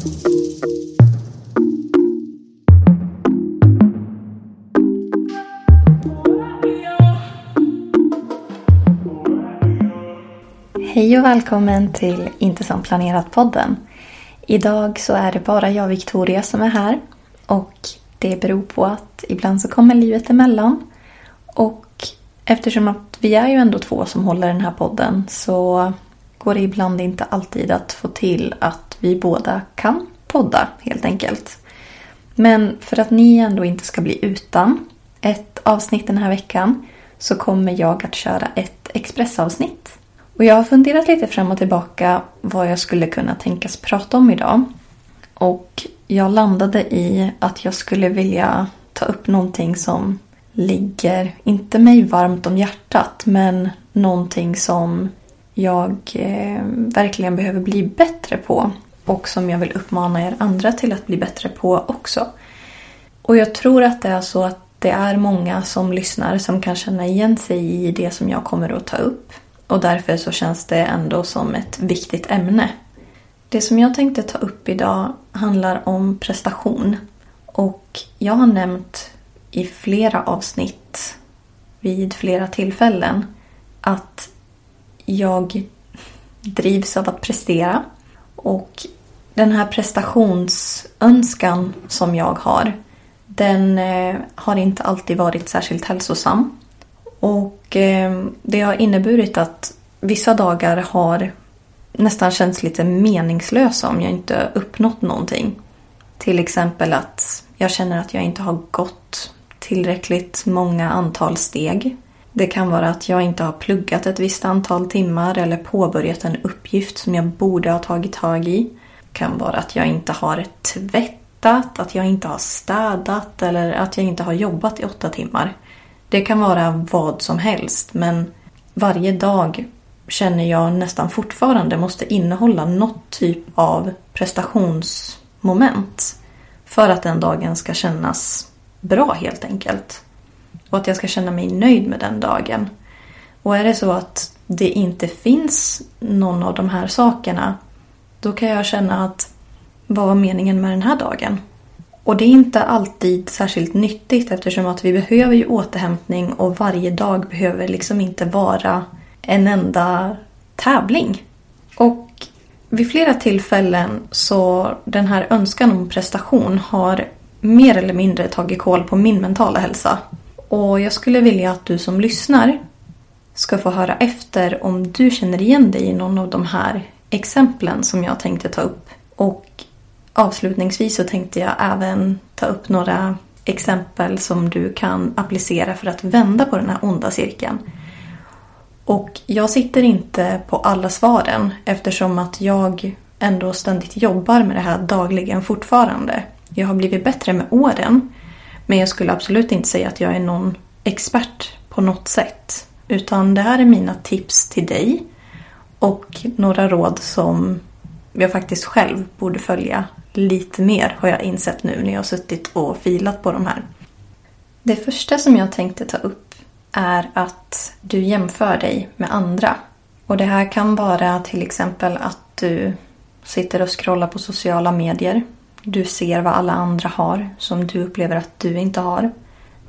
Hej och välkommen till Inte som planerat-podden. Idag så är det bara jag, Victoria, som är här. Och det beror på att ibland så kommer livet emellan. Och eftersom att vi är ju ändå två som håller den här podden så går det ibland inte alltid att få till att vi båda kan podda helt enkelt. Men för att ni ändå inte ska bli utan ett avsnitt den här veckan så kommer jag att köra ett expressavsnitt. Och jag har funderat lite fram och tillbaka vad jag skulle kunna tänkas prata om idag. Och jag landade i att jag skulle vilja ta upp någonting som ligger, inte mig varmt om hjärtat, men någonting som jag eh, verkligen behöver bli bättre på. Och som jag vill uppmana er andra till att bli bättre på också. Och jag tror att det är så att det är många som lyssnar som kan känna igen sig i det som jag kommer att ta upp. Och därför så känns det ändå som ett viktigt ämne. Det som jag tänkte ta upp idag handlar om prestation. Och jag har nämnt i flera avsnitt vid flera tillfällen att jag drivs av att prestera. Och den här prestationsönskan som jag har den eh, har inte alltid varit särskilt hälsosam. Och eh, det har inneburit att vissa dagar har nästan känts lite meningslösa om jag inte uppnått någonting. Till exempel att jag känner att jag inte har gått tillräckligt många antal steg. Det kan vara att jag inte har pluggat ett visst antal timmar eller påbörjat en uppgift som jag borde ha tagit tag i. Kan vara att jag inte har tvättat, att jag inte har städat eller att jag inte har jobbat i åtta timmar. Det kan vara vad som helst men varje dag känner jag nästan fortfarande måste innehålla något typ av prestationsmoment. För att den dagen ska kännas bra helt enkelt. Och att jag ska känna mig nöjd med den dagen. Och är det så att det inte finns någon av de här sakerna då kan jag känna att vad var meningen med den här dagen? Och det är inte alltid särskilt nyttigt eftersom att vi behöver ju återhämtning och varje dag behöver liksom inte vara en enda tävling. Och vid flera tillfällen så den här önskan om prestation har mer eller mindre tagit koll på min mentala hälsa. Och jag skulle vilja att du som lyssnar ska få höra efter om du känner igen dig i någon av de här exemplen som jag tänkte ta upp. Och avslutningsvis så tänkte jag även ta upp några exempel som du kan applicera för att vända på den här onda cirkeln. Och jag sitter inte på alla svaren eftersom att jag ändå ständigt jobbar med det här dagligen fortfarande. Jag har blivit bättre med åren. Men jag skulle absolut inte säga att jag är någon expert på något sätt. Utan det här är mina tips till dig. Och några råd som jag faktiskt själv borde följa lite mer har jag insett nu när jag har suttit och filat på de här. Det första som jag tänkte ta upp är att du jämför dig med andra. Och det här kan vara till exempel att du sitter och scrollar på sociala medier. Du ser vad alla andra har som du upplever att du inte har.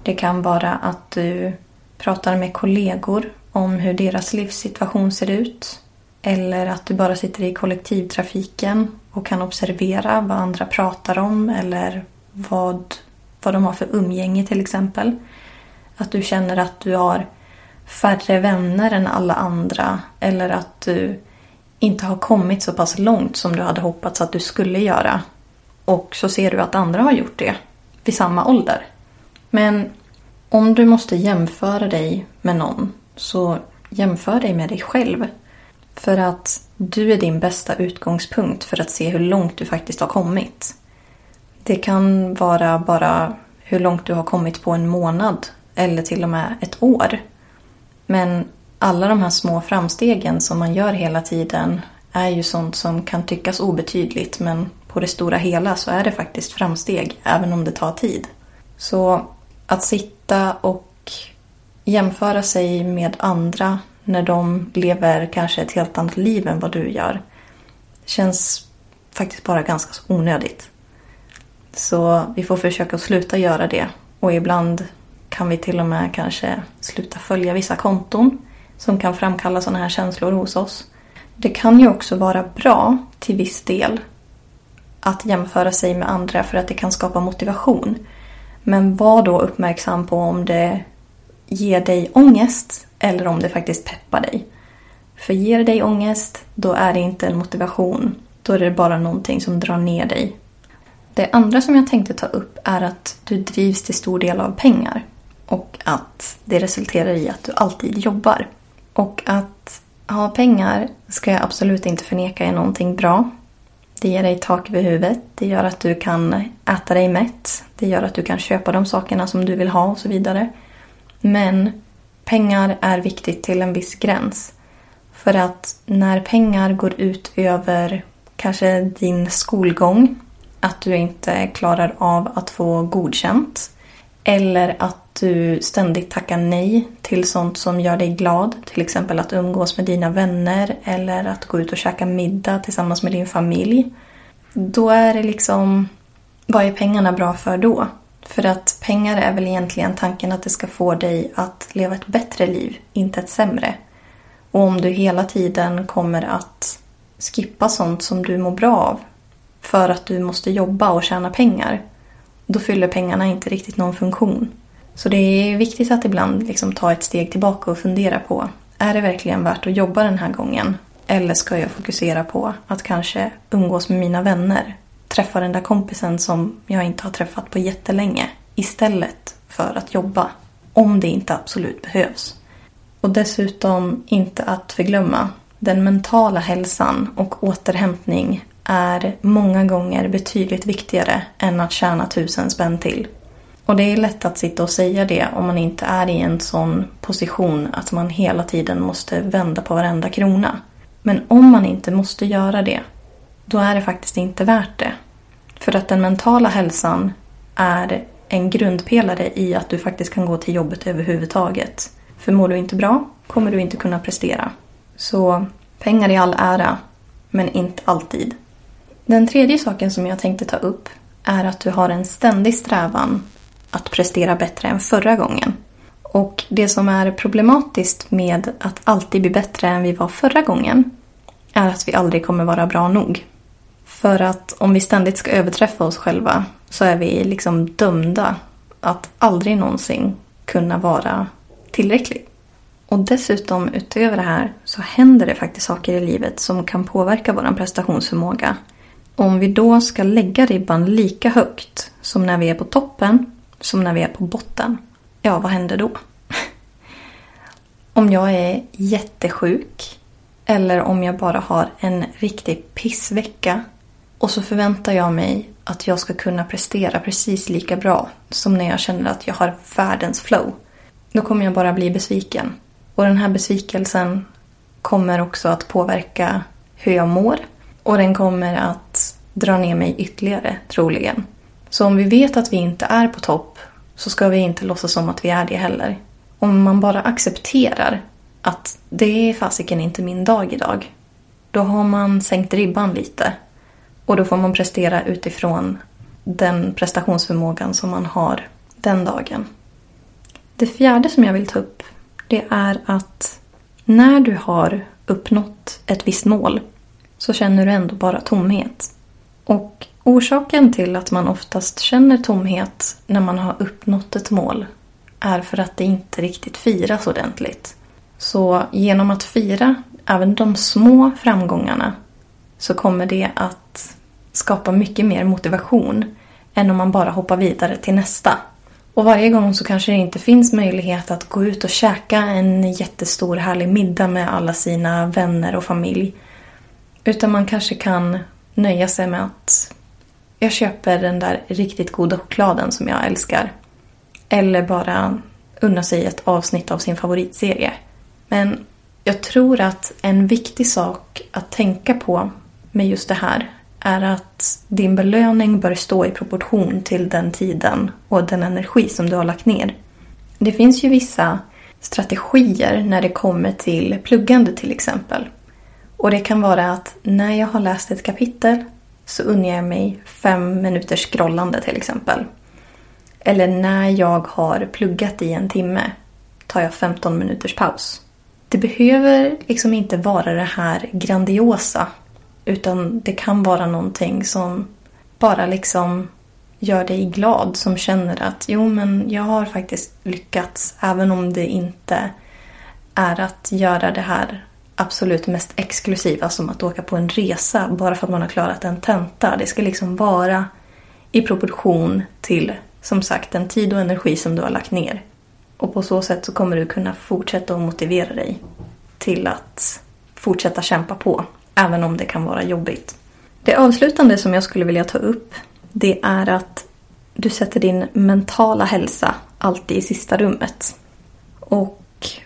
Det kan vara att du pratar med kollegor om hur deras livssituation ser ut. Eller att du bara sitter i kollektivtrafiken och kan observera vad andra pratar om eller vad, vad de har för umgänge till exempel. Att du känner att du har färre vänner än alla andra eller att du inte har kommit så pass långt som du hade hoppats att du skulle göra. Och så ser du att andra har gjort det vid samma ålder. Men om du måste jämföra dig med någon så jämför dig med dig själv. För att du är din bästa utgångspunkt för att se hur långt du faktiskt har kommit. Det kan vara bara hur långt du har kommit på en månad eller till och med ett år. Men alla de här små framstegen som man gör hela tiden är ju sånt som kan tyckas obetydligt men på det stora hela så är det faktiskt framsteg även om det tar tid. Så att sitta och jämföra sig med andra när de lever kanske ett helt annat liv än vad du gör känns faktiskt bara ganska onödigt. Så vi får försöka sluta göra det och ibland kan vi till och med kanske sluta följa vissa konton som kan framkalla sådana här känslor hos oss. Det kan ju också vara bra till viss del att jämföra sig med andra för att det kan skapa motivation. Men var då uppmärksam på om det ger dig ångest eller om det faktiskt peppar dig. För ger det dig ångest, då är det inte en motivation. Då är det bara någonting som drar ner dig. Det andra som jag tänkte ta upp är att du drivs till stor del av pengar. Och att det resulterar i att du alltid jobbar. Och att ha pengar ska jag absolut inte förneka är någonting bra. Det ger dig tak över huvudet. Det gör att du kan äta dig mätt. Det gör att du kan köpa de sakerna som du vill ha och så vidare. Men pengar är viktigt till en viss gräns. För att när pengar går ut över kanske din skolgång, att du inte klarar av att få godkänt eller att du ständigt tackar nej till sånt som gör dig glad. Till exempel att umgås med dina vänner eller att gå ut och käka middag tillsammans med din familj. Då är det liksom, vad är pengarna bra för då? För att pengar är väl egentligen tanken att det ska få dig att leva ett bättre liv, inte ett sämre. Och om du hela tiden kommer att skippa sånt som du mår bra av för att du måste jobba och tjäna pengar, då fyller pengarna inte riktigt någon funktion. Så det är viktigt att ibland liksom ta ett steg tillbaka och fundera på är det verkligen värt att jobba den här gången? Eller ska jag fokusera på att kanske umgås med mina vänner? Träffa den där kompisen som jag inte har träffat på jättelänge istället för att jobba. Om det inte absolut behövs. Och dessutom inte att förglömma. Den mentala hälsan och återhämtning är många gånger betydligt viktigare än att tjäna tusen spänn till. Och det är lätt att sitta och säga det om man inte är i en sån position att man hela tiden måste vända på varenda krona. Men om man inte måste göra det, då är det faktiskt inte värt det. För att den mentala hälsan är en grundpelare i att du faktiskt kan gå till jobbet överhuvudtaget. För mår du inte bra kommer du inte kunna prestera. Så pengar i all ära, men inte alltid. Den tredje saken som jag tänkte ta upp är att du har en ständig strävan att prestera bättre än förra gången. Och det som är problematiskt med att alltid bli bättre än vi var förra gången är att vi aldrig kommer vara bra nog. För att om vi ständigt ska överträffa oss själva så är vi liksom dömda att aldrig någonsin kunna vara tillräcklig. Och dessutom utöver det här så händer det faktiskt saker i livet som kan påverka vår prestationsförmåga. Om vi då ska lägga ribban lika högt som när vi är på toppen som när vi är på botten. Ja, vad händer då? om jag är jättesjuk eller om jag bara har en riktig pissvecka och så förväntar jag mig att jag ska kunna prestera precis lika bra som när jag känner att jag har världens flow. Då kommer jag bara bli besviken. Och den här besvikelsen kommer också att påverka hur jag mår. Och den kommer att dra ner mig ytterligare, troligen. Så om vi vet att vi inte är på topp så ska vi inte låtsas som att vi är det heller. Om man bara accepterar att det är fasiken inte min dag idag. Då har man sänkt ribban lite. Och då får man prestera utifrån den prestationsförmågan som man har den dagen. Det fjärde som jag vill ta upp det är att när du har uppnått ett visst mål så känner du ändå bara tomhet. Och orsaken till att man oftast känner tomhet när man har uppnått ett mål är för att det inte riktigt firas ordentligt. Så genom att fira även de små framgångarna så kommer det att skapar mycket mer motivation än om man bara hoppar vidare till nästa. Och varje gång så kanske det inte finns möjlighet att gå ut och käka en jättestor härlig middag med alla sina vänner och familj. Utan man kanske kan nöja sig med att jag köper den där riktigt goda chokladen som jag älskar. Eller bara unna sig ett avsnitt av sin favoritserie. Men jag tror att en viktig sak att tänka på med just det här är att din belöning bör stå i proportion till den tiden och den energi som du har lagt ner. Det finns ju vissa strategier när det kommer till pluggande till exempel. Och det kan vara att när jag har läst ett kapitel så unnar jag mig fem minuters scrollande till exempel. Eller när jag har pluggat i en timme tar jag 15 minuters paus. Det behöver liksom inte vara det här grandiosa utan det kan vara någonting som bara liksom gör dig glad. Som känner att jo men jag har faktiskt lyckats. Även om det inte är att göra det här absolut mest exklusiva som att åka på en resa bara för att man har klarat en tenta. Det ska liksom vara i proportion till som sagt den tid och energi som du har lagt ner. Och på så sätt så kommer du kunna fortsätta att motivera dig till att fortsätta kämpa på Även om det kan vara jobbigt. Det avslutande som jag skulle vilja ta upp det är att du sätter din mentala hälsa alltid i sista rummet. Och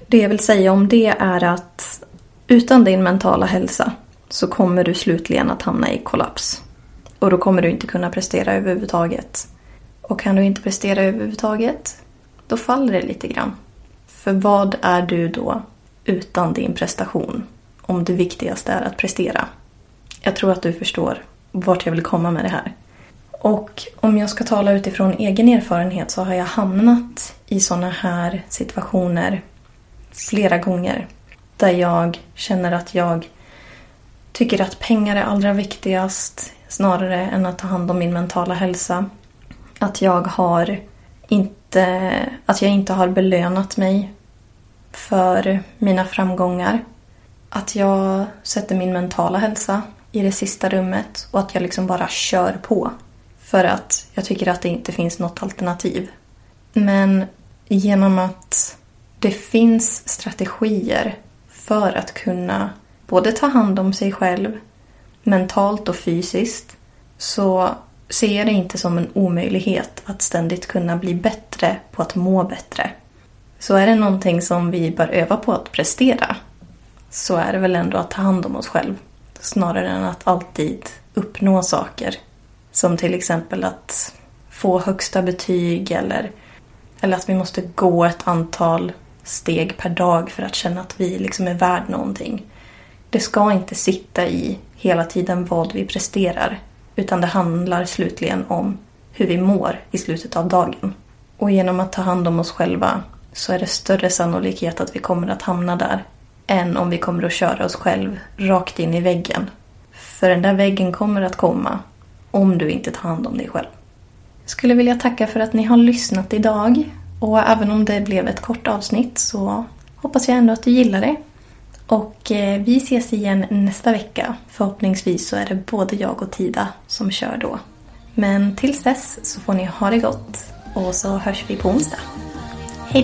det jag vill säga om det är att utan din mentala hälsa så kommer du slutligen att hamna i kollaps. Och då kommer du inte kunna prestera överhuvudtaget. Och kan du inte prestera överhuvudtaget, då faller det lite grann. För vad är du då utan din prestation? Om det viktigaste är att prestera. Jag tror att du förstår vart jag vill komma med det här. Och om jag ska tala utifrån egen erfarenhet så har jag hamnat i såna här situationer flera gånger. Där jag känner att jag tycker att pengar är allra viktigast snarare än att ta hand om min mentala hälsa. Att jag har inte, att jag inte har belönat mig för mina framgångar att jag sätter min mentala hälsa i det sista rummet och att jag liksom bara kör på. För att jag tycker att det inte finns något alternativ. Men genom att det finns strategier för att kunna både ta hand om sig själv mentalt och fysiskt så ser jag det inte som en omöjlighet att ständigt kunna bli bättre på att må bättre. Så är det någonting som vi bör öva på att prestera så är det väl ändå att ta hand om oss själv. Snarare än att alltid uppnå saker. Som till exempel att få högsta betyg eller, eller att vi måste gå ett antal steg per dag för att känna att vi liksom är värd någonting. Det ska inte sitta i hela tiden vad vi presterar. Utan det handlar slutligen om hur vi mår i slutet av dagen. Och genom att ta hand om oss själva så är det större sannolikhet att vi kommer att hamna där än om vi kommer att köra oss själv rakt in i väggen. För den där väggen kommer att komma om du inte tar hand om dig själv. Jag skulle vilja tacka för att ni har lyssnat idag. Och även om det blev ett kort avsnitt så hoppas jag ändå att du gillar det. Och eh, vi ses igen nästa vecka. Förhoppningsvis så är det både jag och Tida som kör då. Men tills dess så får ni ha det gott och så hörs vi på onsdag. Hej